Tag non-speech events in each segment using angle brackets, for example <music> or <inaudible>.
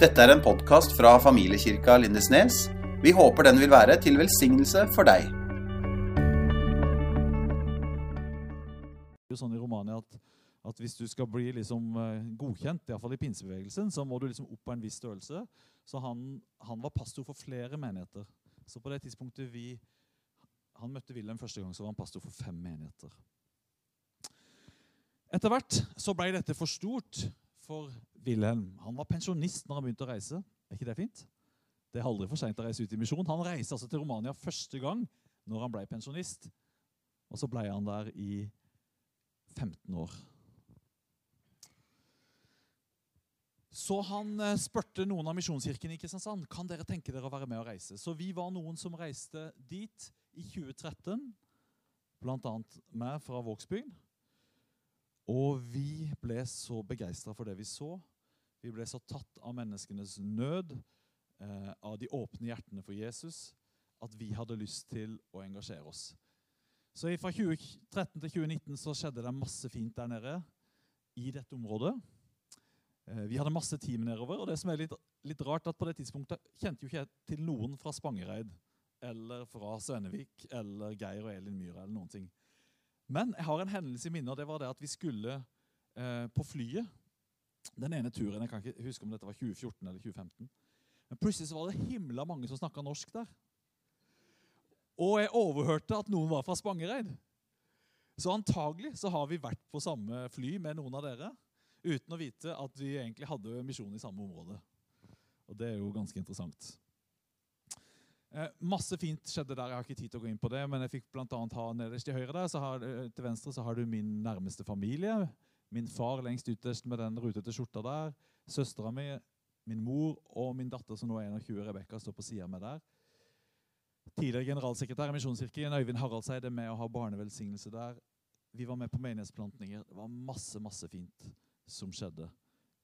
Dette er en podkast fra familiekirka Lindesnes. Vi håper den vil være til velsignelse for deg. Det er jo sånn i Romania at, at hvis du skal bli liksom eh, godkjent, iallfall i pinsebevegelsen, så må du liksom opp på en viss størrelse. Så han, han var pastor for flere menigheter. Så på det tidspunktet vi han møtte Wilhelm første gang, så var han pastor for fem menigheter. Etter hvert så ble dette for stort for Wilhelm. Han var pensjonist når han begynte å reise. Er ikke det fint? Det er aldri for seint å reise ut i misjon. Han reiste altså til Romania første gang når han ble pensjonist. Og så ble han der i 15 år. Så han eh, spurte noen av misjonskirkene i Kristiansand kan dere tenke dere å være med og reise. Så vi var noen som reiste dit i 2013, bl.a. meg fra Vågsbygd. Og vi ble så begeistra for det vi så. Vi ble så tatt av menneskenes nød, eh, av de åpne hjertene for Jesus, at vi hadde lyst til å engasjere oss. Så Fra 2013 til 2019 så skjedde det masse fint der nede i dette området. Eh, vi hadde masse team nedover. og det som er litt, litt rart at På det tidspunktet kjente jo ikke jeg til noen fra Spangereid eller fra Sønnevik eller Geir og Elin Myhra. eller noen ting. Men jeg har en hendelse i minne, det var det at vi skulle eh, på flyet. Den ene turen, Jeg kan ikke huske om dette var 2014 eller 2015. Men plutselig så var det himla mange som snakka norsk der. Og jeg overhørte at noen var fra Spangereid. Så antagelig så har vi vært på samme fly med noen av dere uten å vite at vi egentlig hadde misjon i samme område. Og det er jo ganske interessant. Eh, masse fint skjedde der. Jeg har ikke tid til å gå inn på det, men jeg fikk blant annet ha nederst til høyre der, har, eh, til venstre så har du min nærmeste familie. Min far lengst ytterst med den rutete skjorta der. Søstera mi, min mor og min datter som nå er 21, Rebekka, står på sida med der. Tidligere generalsekretær i Misjonskirken, Øyvind Haraldseid, er med å ha barnevelsignelse der. Vi var med på menighetsplantninger. Det var masse, masse fint som skjedde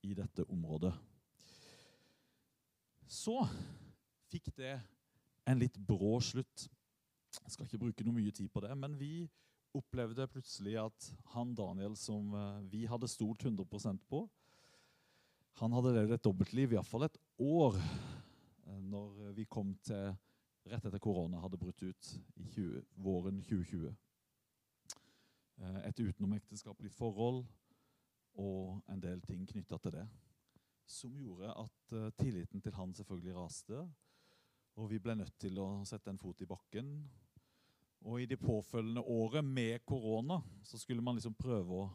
i dette området. Så fikk det en litt brå slutt. Jeg skal ikke bruke noe mye tid på det, men vi opplevde plutselig at han Daniel som eh, vi hadde stolt 100% på, han hadde levd et dobbeltliv, iallfall et år, eh, når vi kom til rett etter korona hadde brutt ut i 20, våren 2020. Eh, et utenomekteskapelig forhold og en del ting knytta til det. Som gjorde at tilliten til han selvfølgelig raste. Og vi ble nødt til å sette en fot i bakken. Og i det påfølgende året med korona så skulle man liksom prøve å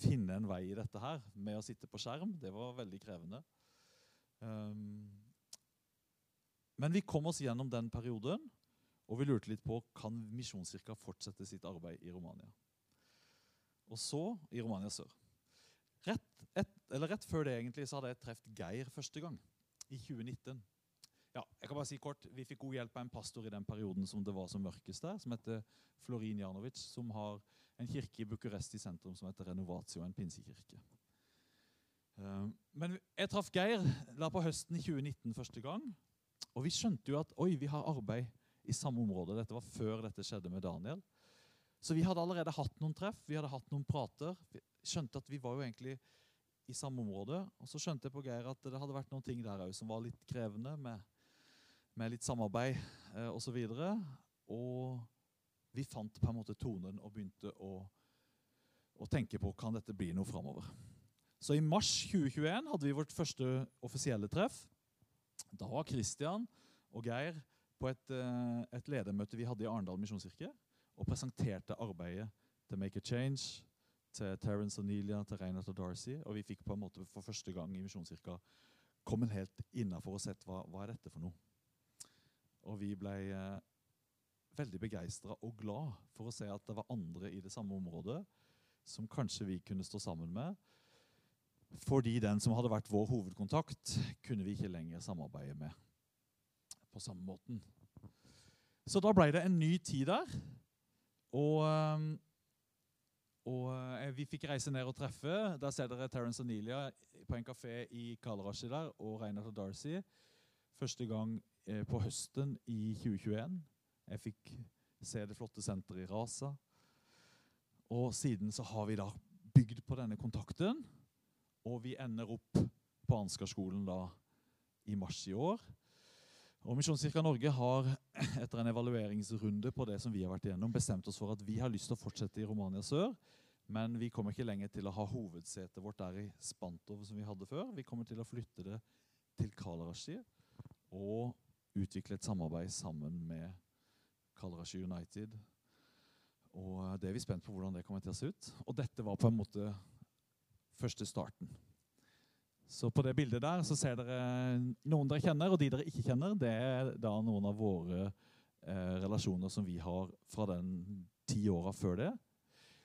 finne en vei i dette her med å sitte på skjerm. Det var veldig krevende. Um, men vi kom oss gjennom den perioden, og vi lurte litt på kan Misjonskirka fortsette sitt arbeid i Romania. Og så i Romania sør. Rett, et, rett før det egentlig så hadde jeg truffet Geir første gang, i 2019. Ja, jeg kan bare si kort, Vi fikk god hjelp av en pastor i den perioden som det var som mørkest der, som heter Florin Janovic, som har en kirke i Bucuresti sentrum som heter Renovatio, en pinsekirke. Eh, men jeg traff Geir la på høsten i 2019 første gang. Og vi skjønte jo at oi, vi har arbeid i samme område. Dette var før dette skjedde med Daniel. Så vi hadde allerede hatt noen treff, vi hadde hatt noen prater. Vi skjønte at vi var jo egentlig i samme område. Og så skjønte jeg på Geir at det hadde vært noen ting der òg som var litt krevende. med med litt samarbeid eh, osv. Og, og vi fant på en måte tonen og begynte å, å tenke på kan dette bli noe framover. Så i mars 2021 hadde vi vårt første offisielle treff. Da var Christian og Geir på et, eh, et ledermøte vi hadde i Arendal misjonskirke, og presenterte arbeidet til Make a Change, til Terence og Nelia, til Reinhardt og Darcy. Og vi fikk på en måte for første gang i Misjonskirka kommet helt innafor og sett hva, hva er dette for noe. Og vi ble eh, veldig begeistra og glad for å se at det var andre i det samme området som kanskje vi kunne stå sammen med. Fordi den som hadde vært vår hovedkontakt, kunne vi ikke lenger samarbeide med på samme måten. Så da ble det en ny tid der. Og, eh, og eh, vi fikk reise ned og treffe. Der ser dere Terence og Nelia på en kafé i Kalarashi der, og Reinhardt og Darcy. Første gang på høsten i 2021. Jeg fikk se det flotte senteret i Rasa. Og siden så har vi da bygd på denne kontakten, og vi ender opp på Ansgarskolen da i mars i år. Og Misjonskirka Norge har <clears throat> etter en evalueringsrunde på det som vi har vært igjennom, bestemt oss for at vi har lyst til å fortsette i Romania sør. Men vi kommer ikke lenger til å ha hovedsetet vårt der i Spantov som vi hadde før. Vi kommer til å flytte det til Kalarashi og utvikle et samarbeid sammen med Kalrashi United. Og det er vi spent på hvordan det kommer til å se ut. Og dette var på en måte første starten. Så på det bildet der så ser dere noen dere kjenner, og de dere ikke kjenner, det er da noen av våre eh, relasjoner som vi har fra den ti åra før det.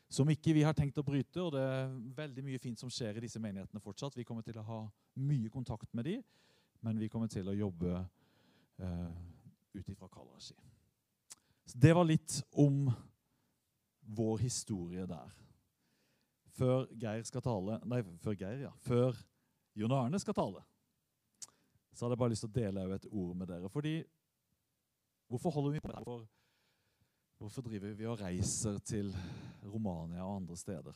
Som ikke vi har tenkt å bryte, og det er veldig mye fint som skjer i disse menighetene fortsatt. Vi kommer til å ha mye kontakt med de, men vi kommer til å jobbe eh, ut ifra Kalarashi. Så det var litt om vår historie der. Før Geir skal tale Nei, før Geir, ja. Før Jon Arne skal tale, så hadde jeg bare lyst til å dele et ord med dere. Fordi Hvorfor holder vi på? Hvorfor, hvorfor driver vi og reiser til Romania og andre steder?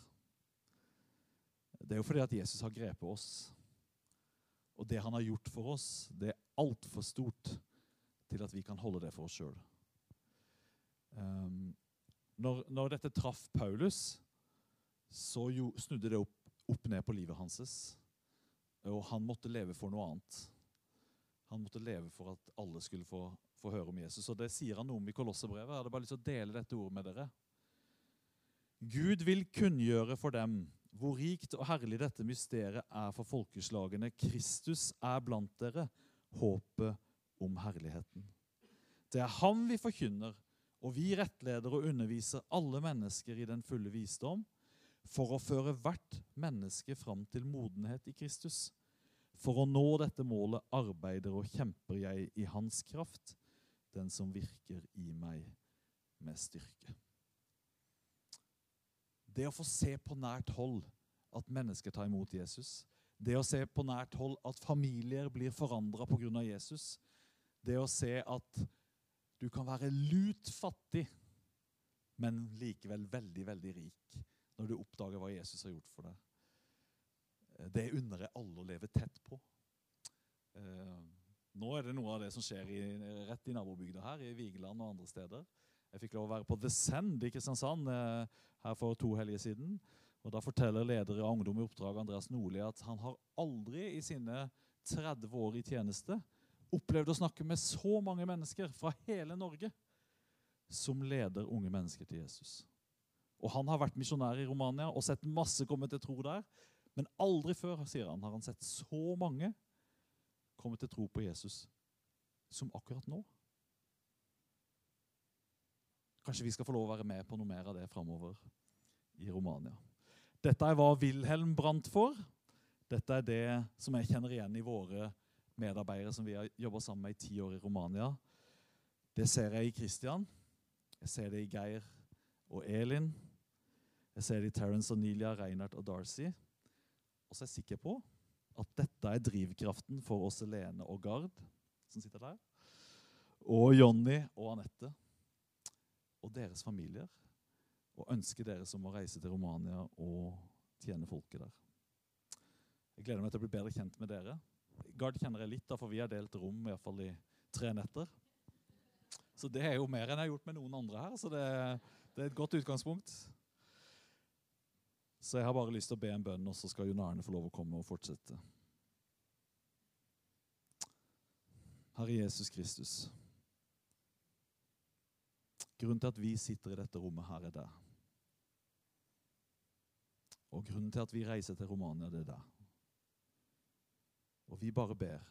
Det er jo fordi at Jesus har grepet oss. Og det han har gjort for oss, det er altfor stort til at vi kan holde det for oss sjøl. Um, når, når, dette traff Paulus, så jo, snudde det opp, opp ned på livet hans. Og han måtte leve for noe annet. Han måtte leve for at alle skulle få, få høre om Jesus. Og Det sier han noe om i Kolossebrevet. Jeg hadde bare lyst til å dele dette ordet med dere. Gud vil kunngjøre for dem hvor rikt og herlig dette mysteriet er for folkeslagene. Kristus er blant dere, håpet om herligheten. Det er ham vi forkynner, og vi rettleder og underviser alle mennesker i den fulle visdom for å føre hvert menneske fram til modenhet i Kristus. For å nå dette målet arbeider og kjemper jeg i Hans kraft, den som virker i meg med styrke. Det å få se på nært hold at mennesker tar imot Jesus, det å se på nært hold at familier blir forandra pga. Jesus, det å se at du kan være lut fattig, men likevel veldig, veldig rik når du oppdager hva Jesus har gjort for deg. Det unner jeg alle å leve tett på. Eh, nå er det noe av det som skjer i, rett i nabobygda her, i Vigeland og andre steder. Jeg fikk lov å være på The Send i Kristiansand eh, her for to helger siden. Og Da forteller leder av Ungdom i oppdrag Andreas Nordli at han har aldri i sine 30 år i tjeneste opplevd å snakke med så mange mennesker fra hele Norge som leder unge mennesker til Jesus. Og Han har vært misjonær i Romania og sett masse komme til tro der. Men aldri før sier han, har han sett så mange komme til tro på Jesus som akkurat nå. Kanskje vi skal få lov å være med på noe mer av det framover i Romania. Dette er hva Wilhelm brant for. Dette er det som jeg kjenner igjen i våre medarbeidere som vi har jobba sammen med i ti år i Romania. Det ser jeg i Kristian. Jeg ser det i Geir og Elin. Jeg ser det i Terence og Nelia, Reinhardt og Darcy. Og så er jeg sikker på at dette er drivkraften for oss Lene og Gard, som sitter der, og Jonny og Anette og deres familier. Og ønsker dere som må reise til Romania og tjene folket der. Jeg gleder meg til å bli bedre kjent med dere. Gard kjenner jeg litt, da, for vi har delt rom i, hvert fall i tre netter. Så det er jo mer enn jeg har gjort med noen andre her, så det, det er et godt utgangspunkt. Så jeg har bare lyst til å be en bønn, og så skal Jon Arne få lov å komme og fortsette. Herre Jesus Kristus. Grunnen til at vi sitter i dette rommet her, er det. Og grunnen til at vi reiser til Romania, det er det. Og vi bare ber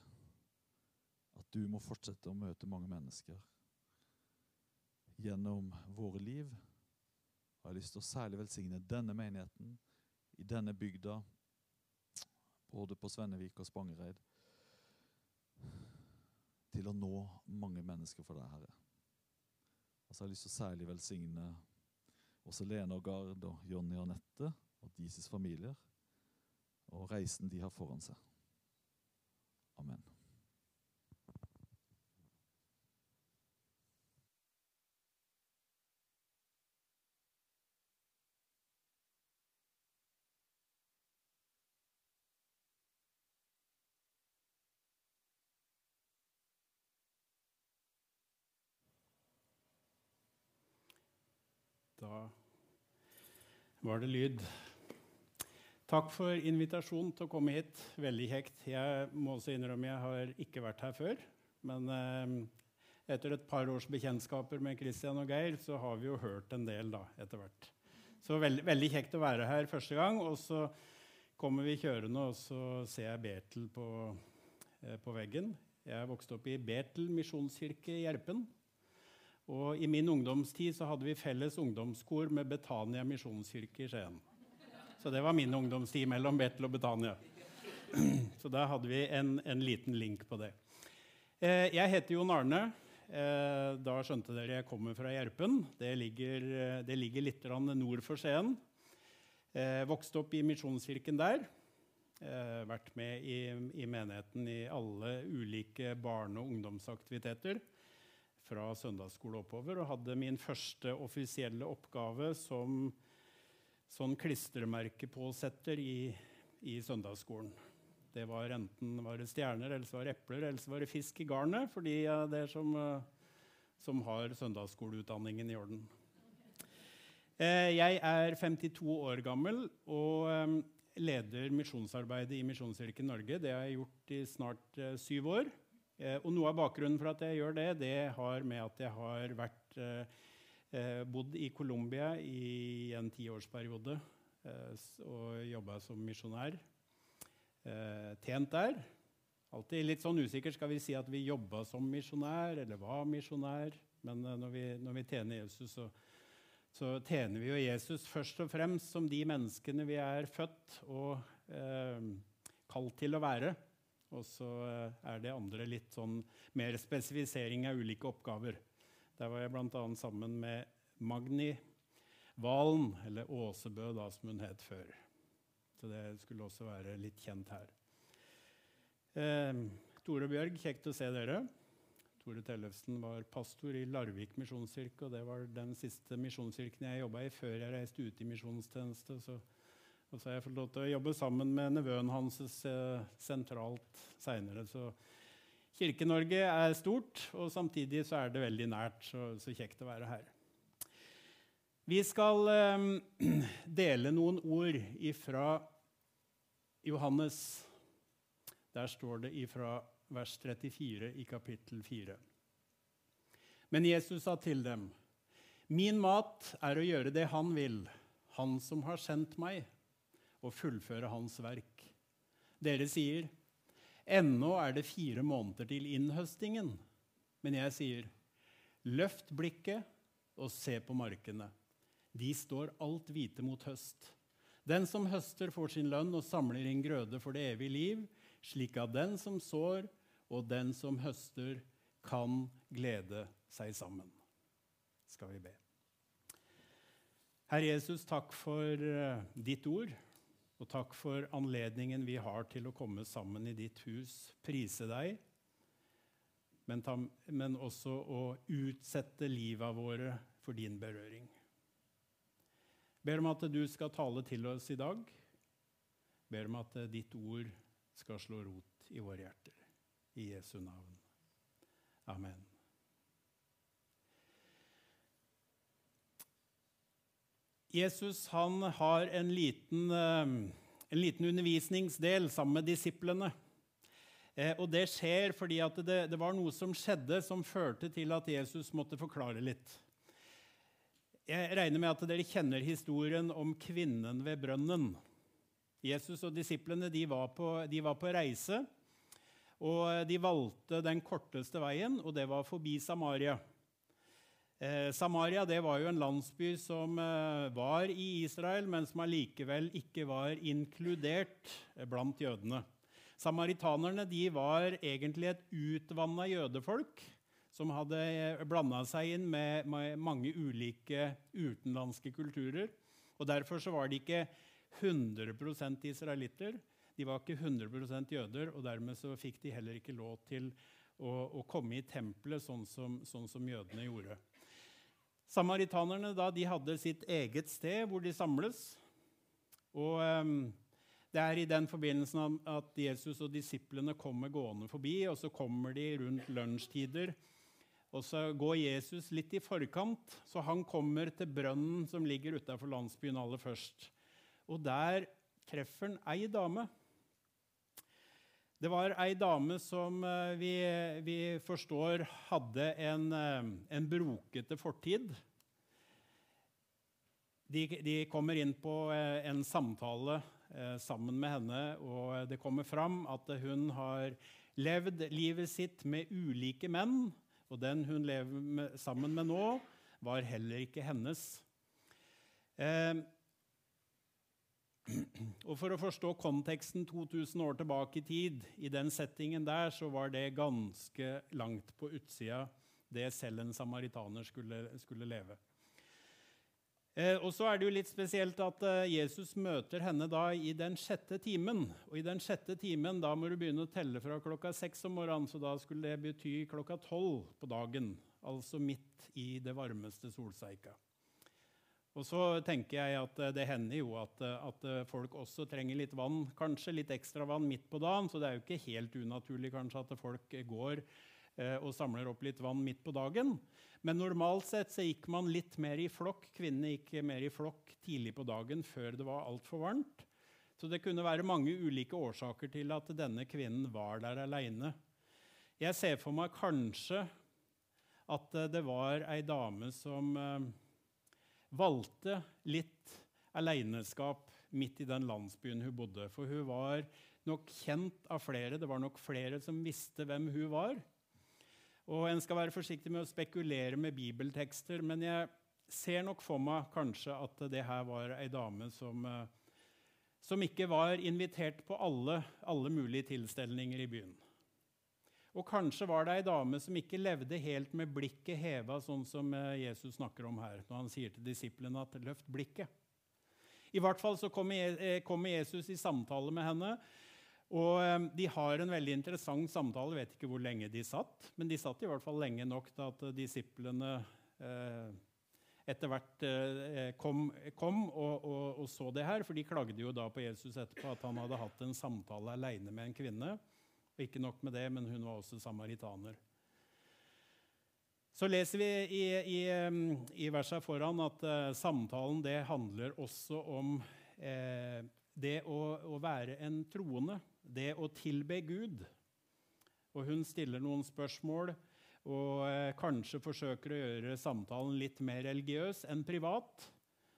at du må fortsette å møte mange mennesker gjennom våre liv har jeg lyst til å særlig velsigne denne menigheten i denne bygda, både på Svennevik og Spangereid, til å nå mange mennesker for deg, Herre. Og så har jeg lyst til å særlig velsigne også Lene og Gard og Jonny og Anette og deres familier og reisen de har foran seg. Amen. Da var det lyd Takk for invitasjonen til å komme hit. Veldig kjekt. Jeg må også innrømme jeg har ikke vært her før. Men eh, etter et par års bekjentskaper med Christian og Geir, så har vi jo hørt en del da, etter hvert. Så veldig, veldig kjekt å være her første gang. Og så kommer vi kjørende, og så ser jeg Betel på, eh, på veggen. Jeg vokste opp i Betel misjonskirke i Gjerpen. Og I min ungdomstid så hadde vi felles ungdomskor med Betania misjonskirke i Skien. Så det var min ungdomstid mellom Betel og Betania. Så da hadde vi en, en liten link på det. Eh, jeg heter Jon Arne. Eh, da skjønte dere jeg kommer fra Gjerpen. Det ligger, eh, det ligger litt nord for Skien. Eh, vokste opp i Misjonskirken der. Vært med i, i, menigheten i alle ulike barne- og ungdomsaktiviteter. Fra søndagsskole oppover. Og hadde min første offisielle oppgave som sånn klistremerkepåsetter i, i søndagsskolen. Det var enten var det stjerner, eller så var det epler, eller så var det fisk i garnet for de der som, eh, som har søndagsskoleutdanningen i orden. Eh, jeg er 52 år gammel og eh, leder misjonsarbeidet i Misjonskirken Norge. Det har jeg gjort i snart syv år. Og noe av bakgrunnen for at jeg gjør det, det har med at jeg har vært Eh, bodd i Colombia i en tiårsperiode eh, og jobba som misjonær. Eh, tjent der. Alltid litt sånn usikker. Skal vi si at vi jobba som misjonær, eller var misjonær? Men eh, når vi, når vi, tjener Jesus, så, så, tjener vi jo Jesus først og fremst som de menneskene vi er født og eh, kalt til å være. Og så eh, er det andre litt sånn mer spesifisering av ulike oppgaver. Der var jeg bl.a. sammen med Magni Valen, eller Åsebø, da, som hun het før. Så det skulle også være litt kjent her. Eh, Tore Bjørg, kjekt å se dere. Tore Tellefsen var pastor i Larvik misjonskirke, og det var den siste misjonskirken jeg jobba i før jeg reiste ut i misjonstjeneste. Så, og så har jeg fått lov til å jobbe sammen med nevøen hans eh, sentralt seinere. Så Kirke-Norge er stort, og samtidig så er det veldig nært. Så, så kjekt å være her. Vi skal eh, <clears throat> dele noen ord ifra Johannes. Der står det ifra vers 34 i kapittel 4. Men Jesus sa til dem, 'Min mat er å gjøre det Han vil, Han som har sendt meg, og fullføre Hans verk.' Dere sier, Ennå er det fire måneder til innhøstingen. Men jeg sier, løft blikket og se på markene. De står alt hvite mot høst. Den som høster, får sin lønn og samler inn grøde for det evige liv, slik at den som sår, og den som høster, kan glede seg sammen. Skal vi be. Herre Jesus, takk for eh, ditt ord. Og takk for anledningen vi har til å komme sammen i ditt hus, prise deg, men, ta, men også å utsette livet våre for din berøring. Ber om at du skal tale til oss i dag. Ber om at ditt ord skal slå rot i våre hjerter. I Jesu navn. Amen. Jesus han har en liten, eh, en liten undervisningsdel sammen med disiplene. Eh, og det skjer fordi det, det, var noe som skjedde som førte til at Jesus måtte forklare litt. Jeg regner med at dere kjenner historien om kvinnen ved brønnen. Jesus og disiplene de var, på, de var på reise, og de valgte den korteste veien, og det var forbi Samaria. Eh, Samaria det var jo en landsby som eh, var i Israel, men som allikevel ikke var inkludert eh, blant jødene. Samaritanerne de var egentlig et utvanna jødefolk som hadde blanda seg inn med, med, mange ulike utenlandske kulturer. Og Derfor så var de ikke 100% israelitter. De var ikke 100% jøder, og dermed så fikk de heller ikke lov til å, å komme i tempelet sånn som, sånn som jødene gjorde. Samaritanerne da, de hadde sitt eget sted hvor de samles. Og um, Det er i den forbindelsen at Jesus og disiplene kommer gående forbi, og så kommer de rundt lunsjtider. Og så går Jesus litt i forkant, så han kommer til brønnen som ligger utafor landsbyen aller først. Og der treffer han ei dame. Det var ei dame som eh, vi, vi forstår hadde en, eh, en brokete fortid. De, de, kommer inn på eh, en samtale sammen med henne, og det kommer fram at hun har levd livet sitt med ulike menn. Og den hun lever med, sammen med nå, var heller ikke hennes. Eh, og For å forstå konteksten 2000 år tilbake i tid, i den settingen der, så var det ganske langt på utsida det selv en samaritaner skulle, skulle leve. Eh, og så er det jo litt spesielt at eh, Jesus møter henne da i den sjette timen. Og i den sjette timen da må du begynne å telle fra klokka seks om morgenen, så da skulle det bety klokka tolv på dagen. Altså midt i det varmeste solseika. Og så tenker jeg at eh, Det hender jo at, eh, at, eh, folk også trenger litt vann, kanskje litt ekstra vann midt på dagen. Så det er jo ikke helt unaturlig kanskje at folk går eh, og samler opp litt vann midt på dagen. Men normalt sett så gikk man litt mer i flokk. Kvinnene gikk mer i flokk tidlig på dagen før det var altfor varmt. Så det kunne være mange ulike årsaker til at denne kvinnen var der aleine. Jeg ser for meg kanskje at det var ei dame som eh, valgte litt aleneskap midt i den landsbyen hun bodde. For hun var nok kjent av flere. Det var nok flere som visste hvem hun var. Og En skal være forsiktig med å spekulere med bibeltekster, men jeg ser nok for meg kanskje at det her var ei dame som, eh, som ikke var invitert på alle, alle mulige tilstelninger i byen. Og kanskje var det ei dame som ikke levde helt med blikket heva, sånn som eh, Jesus snakker om her, når han sier til disiplene at 'løft blikket'. I hvert fall så kommer eh, Jesus i samtale med henne. Og eh, De har en veldig interessant samtale. Jeg vet ikke hvor lenge de satt, men de satt i hvert fall lenge nok til at disiplene eh, etter hvert eh, kom, kom og, og, og, så det her. For de klagde jo da på Jesus etterpå at han hadde hatt en samtale aleine med en kvinne. Og ikke nok med det, men hun var også samaritaner. Så leser vi i, i, i verset foran at uh, samtalen det handler også om uh, det å, å, være en troende, det å tilbe Gud. Og hun stiller noen spørsmål og uh, kanskje forsøker å gjøre samtalen litt mer religiøs enn privat.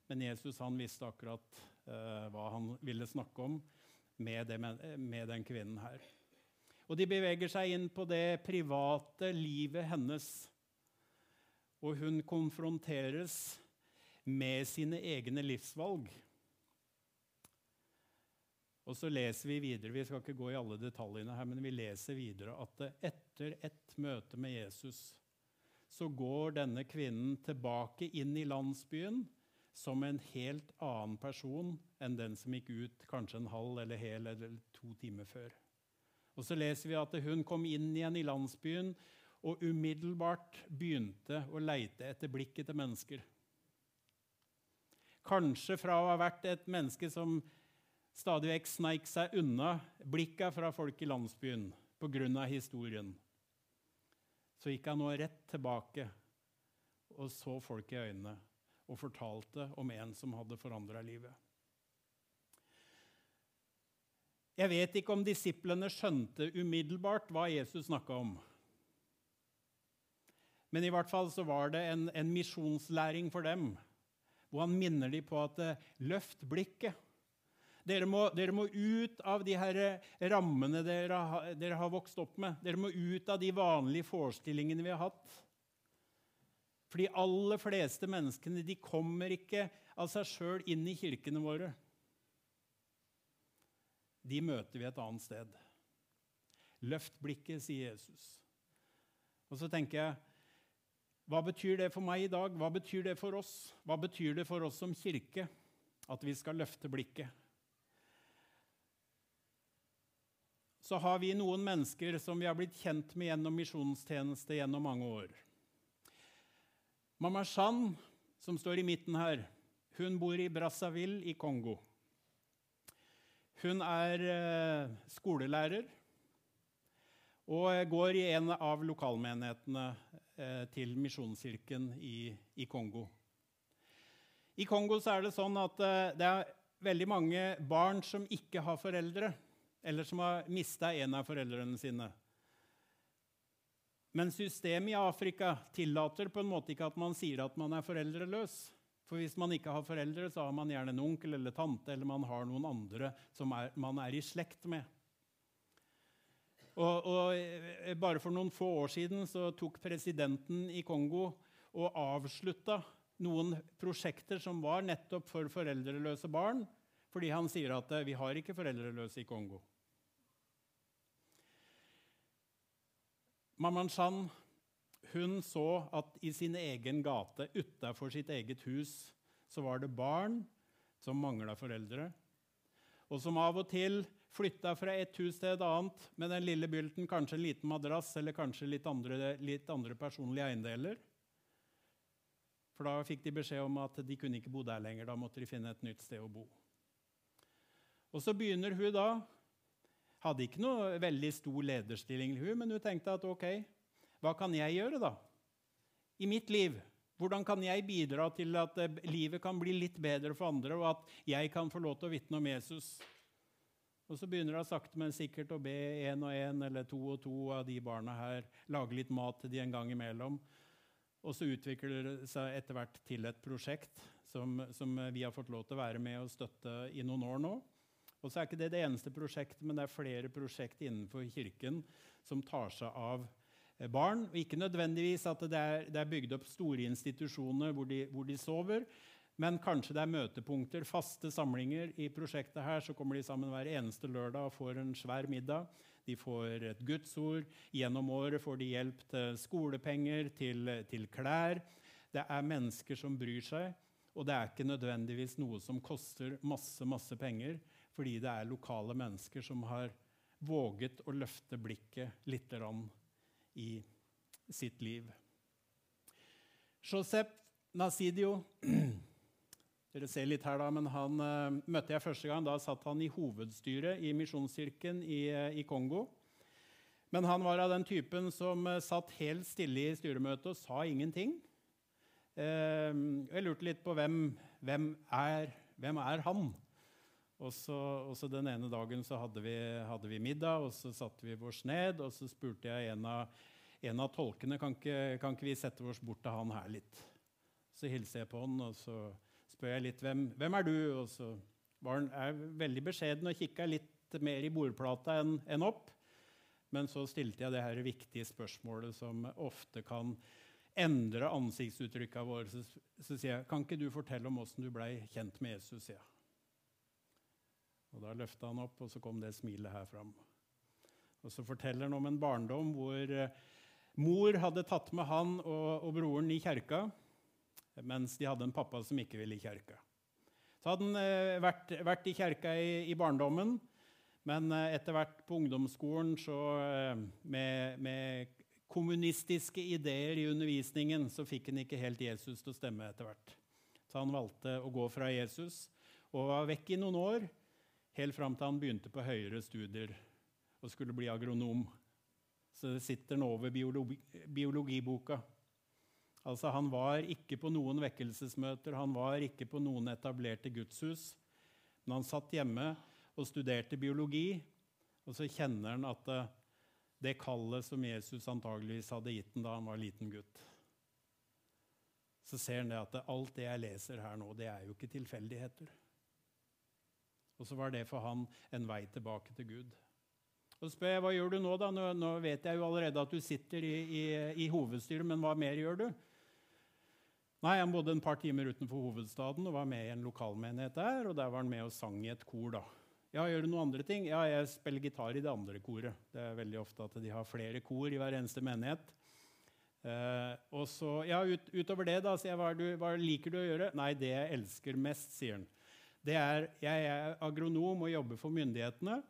Men Jesus han visste akkurat hva han ville snakke om med, det, med, med den kvinnen her. Og de beveger seg inn på det private livet hennes. Og hun konfronteres med sine egne livsvalg. Og så leser vi videre, Vi skal ikke gå i alle detaljene her, men vi leser videre at etter et møte med Jesus så går denne kvinnen tilbake inn i landsbyen som en helt annen person enn den som gikk ut kanskje en halv eller hel eller to timer før. Og så leser vi at hun kom inn igjen i landsbyen og umiddelbart begynte å leite etter blikket til mennesker. Kanskje fra å ha vært et menneske som stadig vekk sneik seg unna blikka fra folk i landsbyen pga. historien, så gikk han nå rett tilbake og så folk i øynene og fortalte om en som hadde forandra livet. Jeg vet ikke om disiplene skjønte umiddelbart hva Jesus snakka om. Men i hvert fall så var det en, en misjonslæring for dem, hvor han minner dem på at eh, løft blikket. Dere må, dere må, ut av de her rammene dere dere har, vokst opp med. Dere må ut av de vanlige forestillingene vi har hatt. For de aller fleste menneskene de kommer ikke av seg sjøl inn i kirkene våre de møter vi et annet sted. Løft blikket, sier Jesus. Og så tenker jeg hva betyr det for meg i dag? Hva betyr det for oss? Hva betyr det for oss som kirke at vi skal løfte blikket? Så har vi noen mennesker som vi har blitt kjent med gjennom misjonstjeneste gjennom mange år. Mamma Shan, som står i midten her, hun bor i Brazzaville i Kongo. Hun er eh, skolelærer. Og går i en av lokalmenighetene eh, til Misjonskirken i, Kongo. I Kongo er det sånn at eh, det er veldig mange barn som ikke har foreldre, eller som har mista en av foreldrene sine. Men systemet i Afrika tillater på en måte ikke at man sier at man er foreldreløs. For hvis man ikke har foreldre, så har man gjerne en onkel eller tante, eller man har noen andre som er, man er i slekt med. Og, og, bare for noen få år siden så tok presidenten i Kongo og avslutta noen prosjekter som var nettopp for foreldreløse barn, fordi han sier at eh, vi har ikke foreldreløse i Kongo. Maman Chan hun så at i sin egen gate utafor sitt eget hus så var det barn som mangla foreldre, og som av og til flytta fra et hus til et annet med den lille bylten, kanskje en liten madrass eller kanskje litt andre, litt andre personlige eiendeler. For da fikk de beskjed om at de kunne ikke bo der lenger. Da måtte de finne et nytt sted å bo. Og så begynner hun da Hadde ikke noe veldig stor lederstilling, men hun tenkte at ok, hva kan jeg gjøre da? I mitt liv. Hvordan kan jeg bidra til at eh, livet kan bli litt bedre for andre, og at jeg kan få lov til å vitne om Jesus? Og så begynner hun sakte, men sikkert å be én og én eller to og to av de barna her lage litt mat til de en gang imellom. Og så utvikler det seg etter hvert til et prosjekt som, som, vi har fått lov til å være med og støtte i noen år nå. Og så er ikke det det eneste prosjektet, men det er flere prosjekt innenfor Kirken som tar seg av Eh, barn. Og ikke nødvendigvis at det er, det er bygd opp store institusjoner hvor de, hvor de, sover, men kanskje det er møtepunkter, faste samlinger. I prosjektet her så kommer de sammen hver eneste lørdag og får en svær middag. De får et gudsord. Gjennom året får de hjelp til skolepenger, til, til klær. Det er mennesker som bryr seg, og det er ikke nødvendigvis noe som koster masse, masse penger, fordi det er lokale mennesker som har våget å løfte blikket litt i sitt liv. Josep Nasidio <clears throat> Dere ser litt her da, men Han uh, møtte jeg første gang. Da satt han i hovedstyret i Misjonskirken i, uh, i, Kongo. Men han var av den typen som uh, satt helt stille i styremøtet og sa ingenting. jeg lurte litt på hvem, hvem, er, hvem er han? Og så, og så, Den ene dagen så hadde vi, hadde vi, middag, og så satte vi oss ned. Og så spurte jeg en av, en av tolkene kan ikke, kan ikke vi sette oss bort til han her litt. Så hilser jeg på han, og så spør jeg litt hvem, hvem er du Og så var han er veldig beskjeden og kikka litt mer i bordplata enn en opp. Men så stilte jeg det her viktige spørsmålet som ofte kan endre ansiktsuttrykka våre. Så, så sier jeg, kan ikke du fortelle om åssen du blei kjent med Jesus? Ja. Og Da løfta han opp, og så kom det smilet her fram. Og Så forteller han om en barndom hvor eh, mor hadde tatt med han og, og, broren i kjerka, mens de hadde en pappa som ikke ville i kjerka. Så hadde han eh, vært, vært, i kjerka i, i barndommen, men eh, etter hvert på ungdomsskolen så med, med, kommunistiske ideer i undervisningen så fikk han ikke helt Jesus til å stemme etter hvert. Så han valgte å gå fra Jesus og var vekk i noen år helt fram til han begynte på høyere studier og skulle bli agronom. Så det sitter nå over biologi, biologiboka. Altså, Han var ikke på noen vekkelsesmøter, han var ikke på noen etablerte gudshus. Men han satt hjemme og studerte biologi, og så kjenner han at det, det kallet som Jesus antageligvis hadde gitt ham da han var liten gutt Så ser han det at alt det jeg leser her nå, det er jo ikke tilfeldigheter. Og så var det for han en vei tilbake til Gud. Og så spør jeg, Hva gjør du nå, da? Nå, nå vet jeg jo allerede at du sitter i, i, i, hovedstyret, men hva mer gjør du? Nei, Han bodde en par timer utenfor hovedstaden og var med i en lokalmenighet der. og Der var han med og sang i et kor. da. Ja, Gjør du noen andre ting? Ja, jeg spiller gitar i det andre koret. Det er veldig ofte at de har flere kor i hver eneste menighet. Eh, og så, ja, ut, Utover det, da, sier jeg, hva, du, hva liker du å gjøre? Nei, det jeg elsker mest, sier han det er Jeg er agronom og jobber for myndighetene.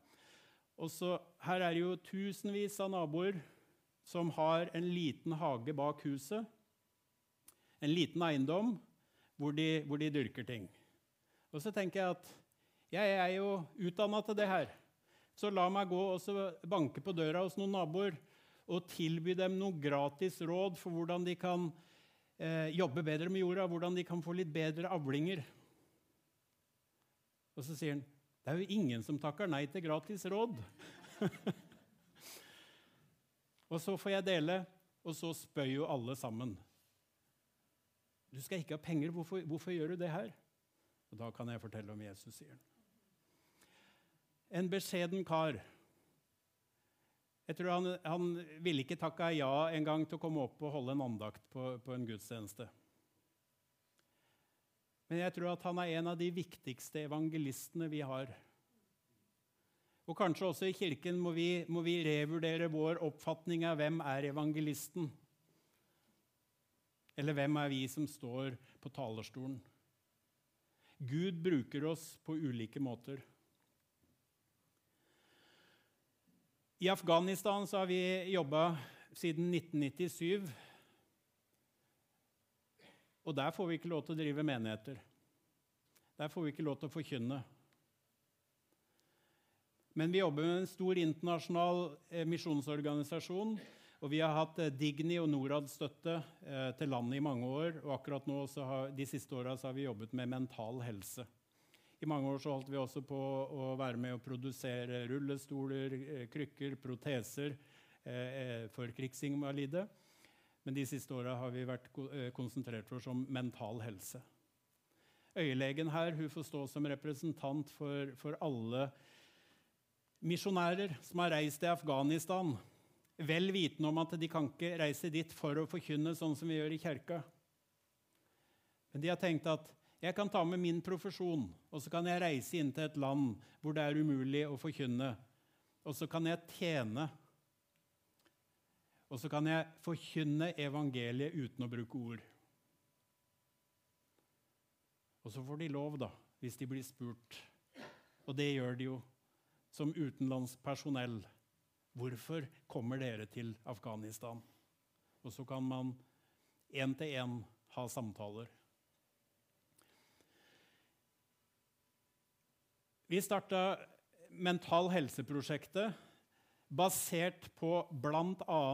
Og så Her er det jo tusenvis av naboer som har en liten hage bak huset. En liten eiendom hvor de, hvor de dyrker ting. Og så tenker jeg at jeg er jo utdanna til det her. Så la meg gå og banke på døra hos noen naboer og tilby dem noe gratis råd for hvordan de kan eh, jobbe bedre med jorda, hvordan de kan få litt bedre avlinger. Og så sier han det er jo ingen som takker nei til gratis råd. <laughs> og så får jeg dele, og så spør jo alle sammen. Du skal ikke ha penger, hvorfor, hvorfor gjør du det her? Og da kan jeg fortelle om Jesus, sier han. En beskjeden kar. Jeg tror han, han ville ikke takka ja en gang til å komme opp og holde en andakt på, på en gudstjeneste. Men jeg tror at han er en av de viktigste evangelistene vi har. Og kanskje også i Kirken må vi, må vi revurdere vår oppfatning av hvem er evangelisten. Eller hvem er vi som står på talerstolen? Gud bruker oss på ulike måter. I Afghanistan har vi jobba siden 1997. Og der får vi ikke lov til å drive menigheter. Der får vi ikke lov til å forkynne. Men vi jobber med en stor internasjonal eh, misjonsorganisasjon og vi har hatt eh, Digni og Norad-støtte eh, til landet i mange år. Og akkurat nå, har, de siste åra har vi jobbet med mental helse. I mange år så holdt vi også på å være med å produsere rullestoler, krykker, proteser for krigsinvalide. Men de siste åra har vi vært eh, konsentrert oss om mental helse. Øyelegen her hun får stå som representant for, for alle misjonærer som har reist til Afghanistan vel vitende om at de kan ikke reise dit for å forkynne sånn som vi gjør i kirka. Men de har tenkt at jeg kan ta med min profesjon, og så kan jeg reise inn til et land hvor det er umulig å forkynne. Og så kan jeg tjene. Og så kan jeg forkynne evangeliet uten å bruke ord. Og så får de lov, da, hvis de blir spurt. Og det gjør de jo som utenlandsk personell. Hvorfor kommer dere til Afghanistan? Og så kan man én til én ha samtaler. Vi starta Mental Helse-prosjektet basert på bl.a.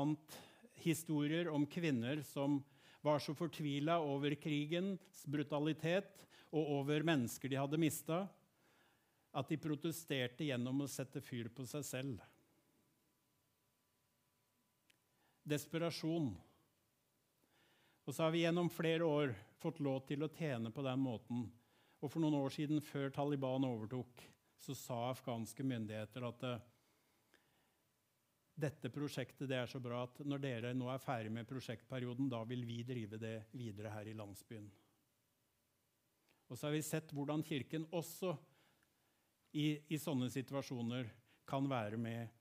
historier om kvinner som var så fortvila over krigens brutalitet og over mennesker de hadde mista, at de protesterte gjennom å sette fyr på seg selv. desperasjon. Og så har vi gjennom flere år fått lov til å tjene på den måten. Og for noen år siden, før Taliban overtok, så sa afghanske myndigheter at uh, dette prosjektet det er så bra at når dere nå er ferdig med prosjektperioden, da vil vi drive det videre her i landsbyen. Og så har vi sett hvordan Kirken også i, i sånne situasjoner kan være med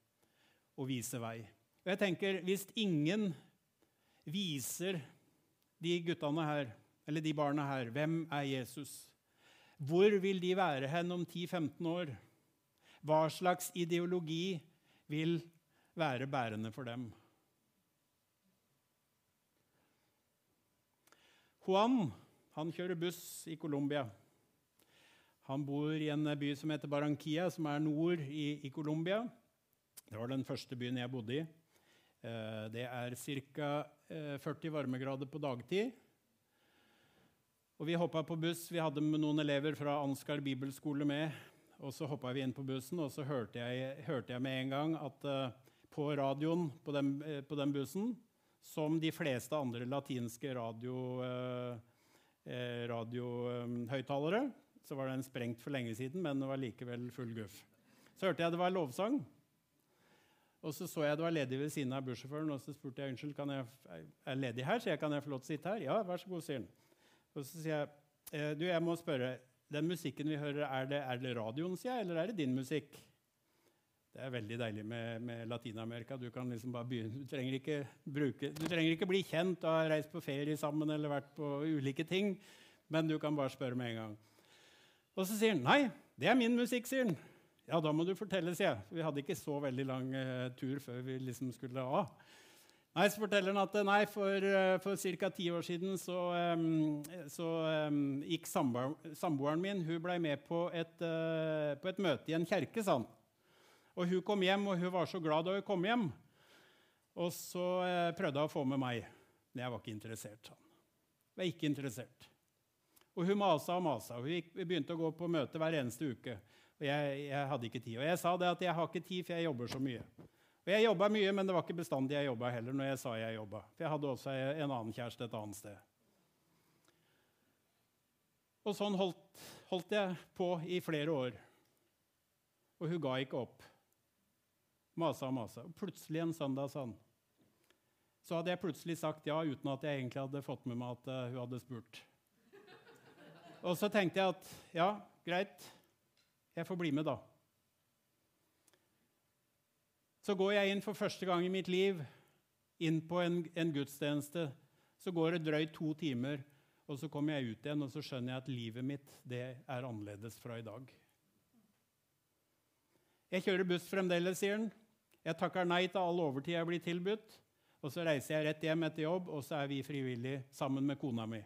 og vise vei. Og jeg tenker, Hvis ingen viser de guttene her, eller de barna her, hvem er Jesus, hvor vil de være hen om 10-15 år? Hva slags ideologi vil være bærende for dem? Juan han kjører buss i Colombia. Han bor i en by som heter Barranquilla, som er nord i, i Colombia. Det var den første byen jeg bodde i. Eh, det er ca. 40 varmegrader på dagtid. Og vi hoppa på buss. Vi hadde noen elever fra Ansgar bibelskole med. Og så hoppa vi inn på bussen, og så hørte jeg, hørte jeg med en gang at uh, på radioen på den, uh, på den, bussen, som de fleste andre latinske radiohøyttalere, Eh, radio, så var den sprengt for lenge siden, men det var likevel full guff. Så hørte jeg det var lovsang. Og så så jeg det var ledig ved siden av bussjåføren, og så spurte jeg unnskyld, kan jeg, er ledig her, så jeg kan jeg få lov til å sitte her. Ja, vær så god, sier han. Og så sier jeg «Eh, du, jeg må spørre, den musikken vi hører, er det, er det radioen, sier jeg, eller er det din musikk? Det er veldig deilig med, med Latin-Amerika. Du liksom. Du trenger, ikke du trenger ikke bli kjent og ha reist på ferie sammen eller vært på ulike ting, men du kan bare spørre med en gang. Og så sier han nei, det er min musikk, sier han. Ja, da må du fortelle, sier jeg. Vi hadde ikke så veldig lang uh, tur før vi liksom skulle av. Nei, Så forteller han at eh, nei, for, uh, for ca. ti år siden så, um, så um, gikk samboeren min hun ble med på et, uh, på et møte i en kjerke. sa han. Og hun kom hjem, og hun var så glad da hun kom hjem. Og så eh, prøvde hun å få med meg. Men jeg var ikke interessert. Sånn. Jeg var ikke interessert. Og hun masa og masa. Hun gikk, begynte å gå på møte hver eneste uke. Og jeg, jeg, hadde ikke tid. Og jeg sa det at jeg har ikke tid, for jeg jobber så mye. Og jeg jobba mye, men det var ikke bestandig jeg jobba heller. når jeg sa jeg jobba. For jeg hadde også en annen kjæreste et annet sted. Og sånn holdt, holdt jeg på i flere år. Og hun ga ikke opp. Masa og masa. Plutselig en søndag han så hadde jeg plutselig sagt ja uten at jeg egentlig hadde fått med meg at uh, hun hadde spurt. Og så tenkte jeg at ja, greit, jeg får bli med, da. Så går jeg inn for første gang i mitt liv inn på en, en gudstjeneste. Så går det drøyt to timer, og så kommer jeg ut igjen og så skjønner jeg at livet mitt det er annerledes fra i dag. Jeg kjører buss fremdeles, sier han. Jeg takker nei til all overtid jeg blir tilbudt. Og så reiser jeg rett hjem etter jobb, og så er vi frivillige sammen med kona mi.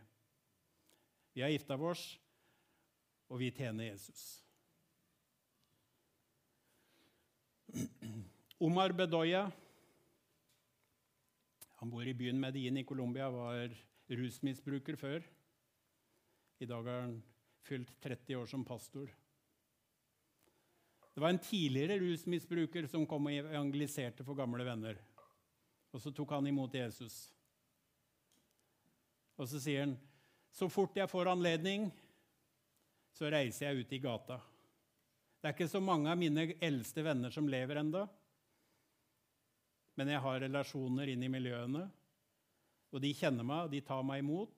Vi har gifta oss, og vi tjener Jesus. <clears throat> Omar Bedoya han bor i byen Medellin i Colombia, var rusmisbruker før. I dag har han fylt 30 år som pastor. Det var en tidligere rusmisbruker som kom og evangeliserte for gamle venner. Og så tok han imot Jesus. Og så sier han, 'Så fort jeg får anledning, så reiser jeg ut i gata.' Det er ikke så mange av mine eldste venner som lever enda. Men jeg har relasjoner inn i miljøene, og de kjenner meg, og de tar meg imot.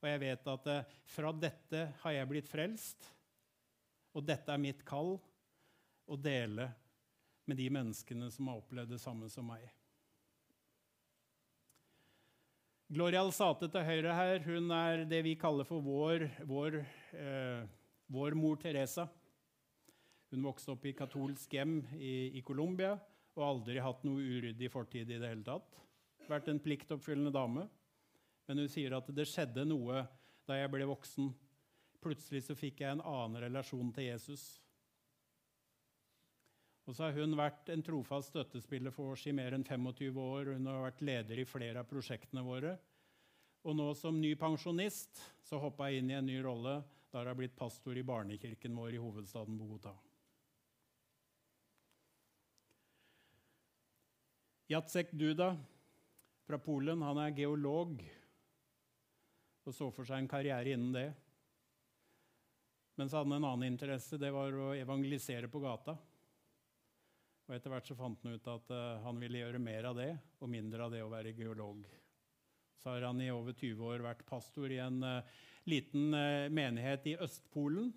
Og jeg vet at eh, fra dette har jeg blitt frelst, og dette er mitt kall å dele med de menneskene som har opplevd det samme som meg. Gloria Alsate til høyre her hun er det vi kaller for vår, vår, eh, vår mor Teresa. Hun vokste opp i katolsk hjem i, i Colombia og aldri hatt noe uryddig fortid i det hele tatt. Vært en pliktoppfyllende dame. Men hun sier at det skjedde noe da jeg ble voksen. Plutselig så fikk jeg en annen relasjon til Jesus. Og så har hun vært en trofast støttespiller for oss i mer enn 25 år. Hun har vært leder i flere av prosjektene våre. Og nå som ny pensjonist så hoppa jeg inn i en ny rolle jeg har blitt pastor i barnekirken vår i hovedstaden Bogotá. Jacek Duda fra Polen han er geolog og så for seg en karriere innen det. Mens han hadde en annen interesse, det var å evangelisere på gata. Og Etter hvert så fant han ut at uh, han ville gjøre mer av det og mindre av det å være geolog. Så har han i over 20 år vært pastor i en uh, liten uh, menighet i Østpolen.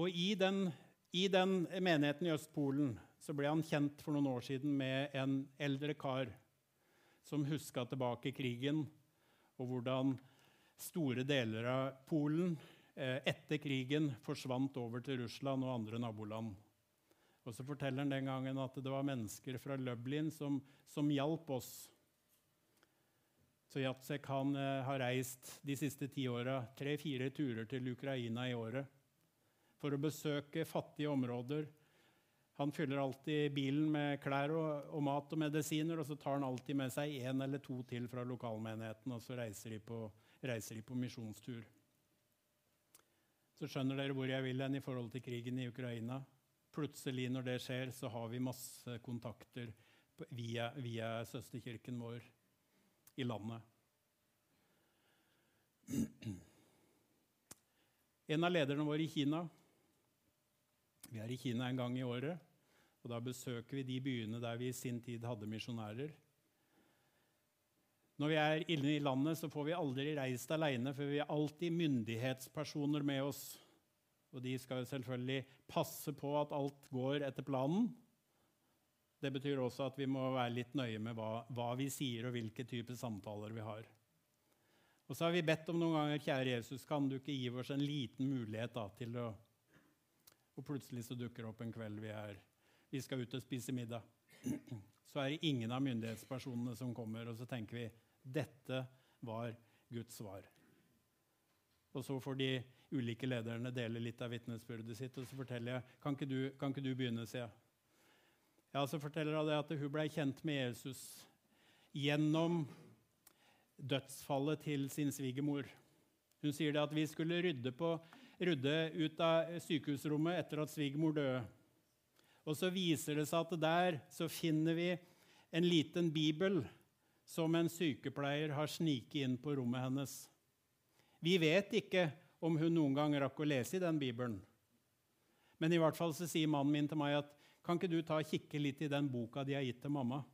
Og i den, i den, menigheten i Østpolen så ble han kjent for noen år siden med en eldre kar som huska tilbake krigen, og hvordan store deler av Polen etter krigen forsvant over til Russland og andre naboland. Og så forteller han den gangen at det var mennesker fra Lublin som, som hjalp oss. Så Jacek han, eh, har reist de siste ti åra tre-fire turer til Ukraina i året for å besøke fattige områder. Han fyller alltid bilen med klær og, og, mat og medisiner, og så tar han alltid med seg én eller to til fra lokalmenigheten, og så reiser de på, reiser de på misjonstur. Så skjønner dere hvor jeg vil hen i forhold til krigen i Ukraina. Plutselig, når det skjer, så har vi masse kontakter via, via søsterkirken vår i landet. En av lederne våre i Kina Vi er i Kina en gang i året. og Da besøker vi de byene der vi i sin tid hadde misjonærer. Når vi er inne i landet, så får vi aldri reist alene, for vi har alltid myndighetspersoner med oss og de skal selvfølgelig passe på at alt går etter planen. Det betyr også at vi må være litt nøye med hva, hva vi sier, og hvilke typer samtaler vi har. Og så har vi bedt om noen ganger, kjære Jesus, kan du ikke gi oss en liten mulighet da, til å Og plutselig så dukker det opp en kveld vi, er, vi skal ut og spise middag. <clears throat> Så er det ingen av myndighetspersonene som kommer, og så tenker vi dette var Guds svar. Og så får de ulike lederne deler litt av vitnesbyrdet sitt. Og så forteller jeg kan ikke du, kan ikke du begynne, sier jeg. Ja, Så forteller hun at hun ble kjent med Jesus gjennom dødsfallet til sin svigermor. Hun sier det at vi skulle rydde, på, rydde ut av sykehusrommet etter at svigermor døde. Og så viser det seg at der så finner vi en liten bibel som en sykepleier har sniket inn på rommet hennes. Vi vet ikke om hun noen gang rakk å lese i den bibelen. Men i hvert fall så sier mannen min til meg at kan ikke du ta og kikke litt i den boka de har gitt til mamma?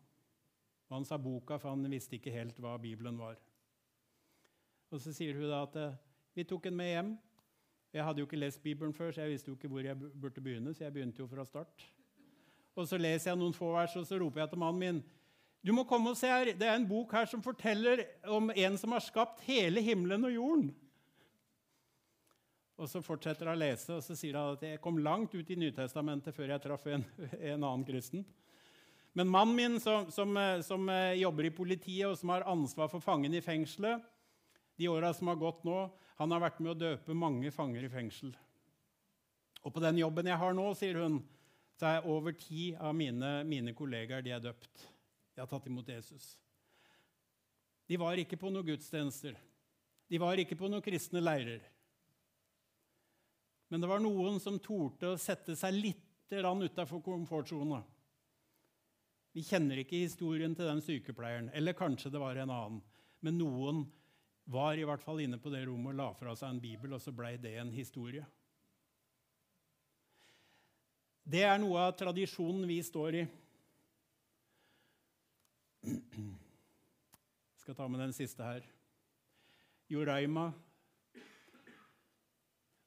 Og han sa boka, for han visste ikke helt hva Bibelen var. Og så sier hun da at vi tok den med hjem. Jeg hadde jo ikke lest Bibelen før, så jeg visste jo ikke hvor jeg burde begynne. så jeg begynte jo fra start. Og så leser jeg noen få vers, og så roper jeg til mannen min du må komme og se her. Det er en bok her som forteller om en som har skapt hele himmelen og jorden. Og Så fortsetter han å lese, og så sier han at jeg kom langt ut i Nytestamentet før jeg traff en, en annen kristen. Men mannen min, som, som, som, jobber i politiet og som har ansvar for fangene i fengselet, de åra som har gått nå, han har vært med å døpe mange fanger i fengsel. Og på den jobben jeg har nå, sier hun, så er over ti av mine, mine kollegaer de er døpt. De har tatt imot Jesus. De var ikke på noen gudstjenester. De var ikke på noen kristne leirer. Men det var noen som torde å sette seg litt utafor komfortsona. Vi kjenner ikke historien til den sykepleieren, eller kanskje det var en annen. Men noen var i hvert fall inne på det rommet og la fra seg en bibel, og så blei det en historie. Det er noe av tradisjonen vi står i. Jeg skal ta med den siste her. Joraima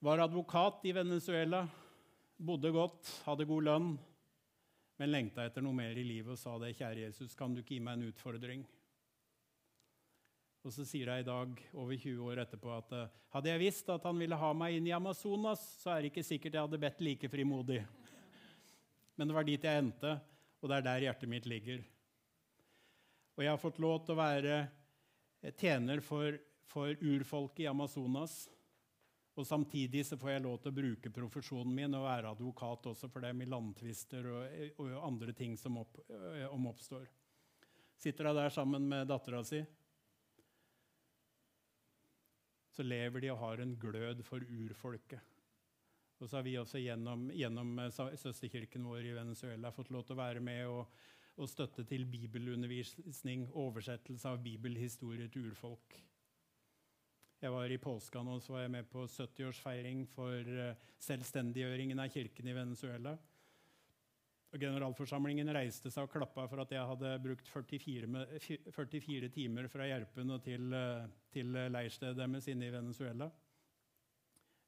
var advokat i Venezuela, bodde godt, hadde god lønn, men lengta etter noe mer i livet og sa det, 'Kjære Jesus, kan du ikke gi meg en utfordring?' Og så sier jeg i dag, over 20 år etterpå, at eh, hadde jeg visst at han ville ha meg inn i Amazonas, så er det ikke sikkert jeg hadde bedt like frimodig. Men det var dit jeg endte, og det er der hjertet mitt ligger. Og jeg har fått lov til å være tjener for, for urfolket i Amazonas. Og Samtidig så får jeg lov til å bruke profesjonen min og være advokat også for dem i landtvister og, og, andre ting som opp, øh, om oppstår. Sitter jeg der sammen med dattera si, så lever de og har en glød for urfolket. Og så har vi også gjennom, gjennom øh, søsterkirken vår i Venezuela fått lov til å være med og, og støtte til bibelundervisning, oversettelse av bibelhistorie til urfolk. Jeg var I påska nå så var jeg med på 70-årsfeiring for eh, selvstendiggjøringen av kirken i Venezuela. Og Generalforsamlingen reiste seg og klappa for at jeg hadde brukt 44, 44 timer fra Gjerpen og til, eh, til leirstedet deres inne i Venezuela.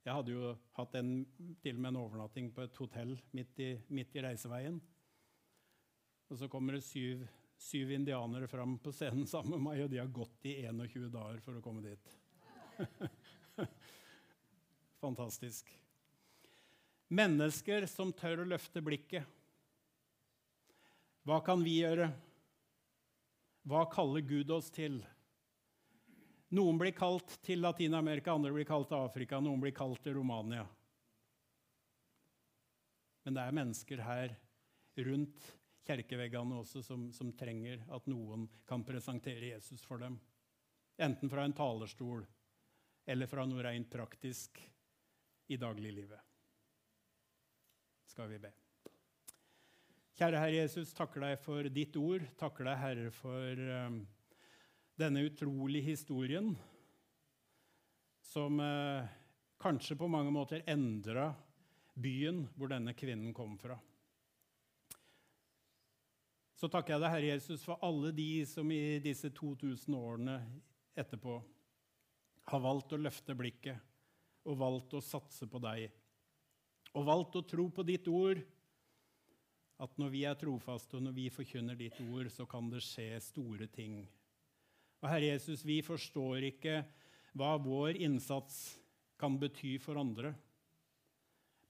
Jeg hadde jo hatt en, til og med en overnatting på et hotell midt i, midt i reiseveien. Og så kommer det syv, syv indianere fram på scenen sammen med meg, og de har gått i 21 dager for å komme dit. <laughs> Fantastisk. Mennesker som tør å løfte blikket. Hva kan vi gjøre? Hva kaller Gud oss til? Noen blir kalt til Latin-Amerika, andre blir kalt til Afrika, noen blir kalt til Romania. Men det er mennesker her rundt kjerkeveggene også som, som trenger at noen kan presentere Jesus for dem. Enten fra en talerstol eller fra noe rent praktisk i dagliglivet. Skal vi be. Kjære Herre Jesus, takker deg for ditt ord. Takker deg, Herre, for um, denne utrolige historien som uh, kanskje på mange måter endra byen hvor denne kvinnen kom fra. Så takker jeg deg, Herre Jesus, for alle de som i disse 2000 årene etterpå har valgt å løfte blikket og valgt å satse på deg. Og valgt å tro på ditt ord, at når vi er trofaste og når vi forkynner ditt ord, så kan det skje store ting. Og Herre Jesus, vi forstår ikke hva vår innsats kan bety for andre.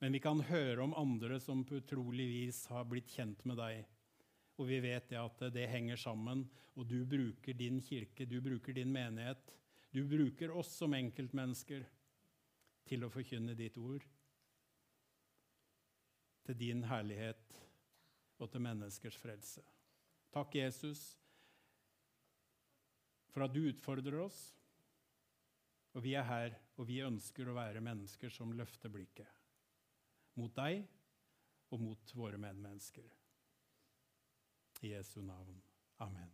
Men vi kan høre om andre som på utrolig vis har blitt kjent med deg. Og vi vet at det henger sammen, og du bruker din kirke, du bruker din menighet du bruker oss som enkeltmennesker til å forkynne ditt ord. Til din herlighet og til menneskers frelse. Takk, Jesus, for at du utfordrer oss. Og vi er her, og vi ønsker å være mennesker som løfter blikket mot deg og mot våre medmennesker. I Jesu navn. Amen.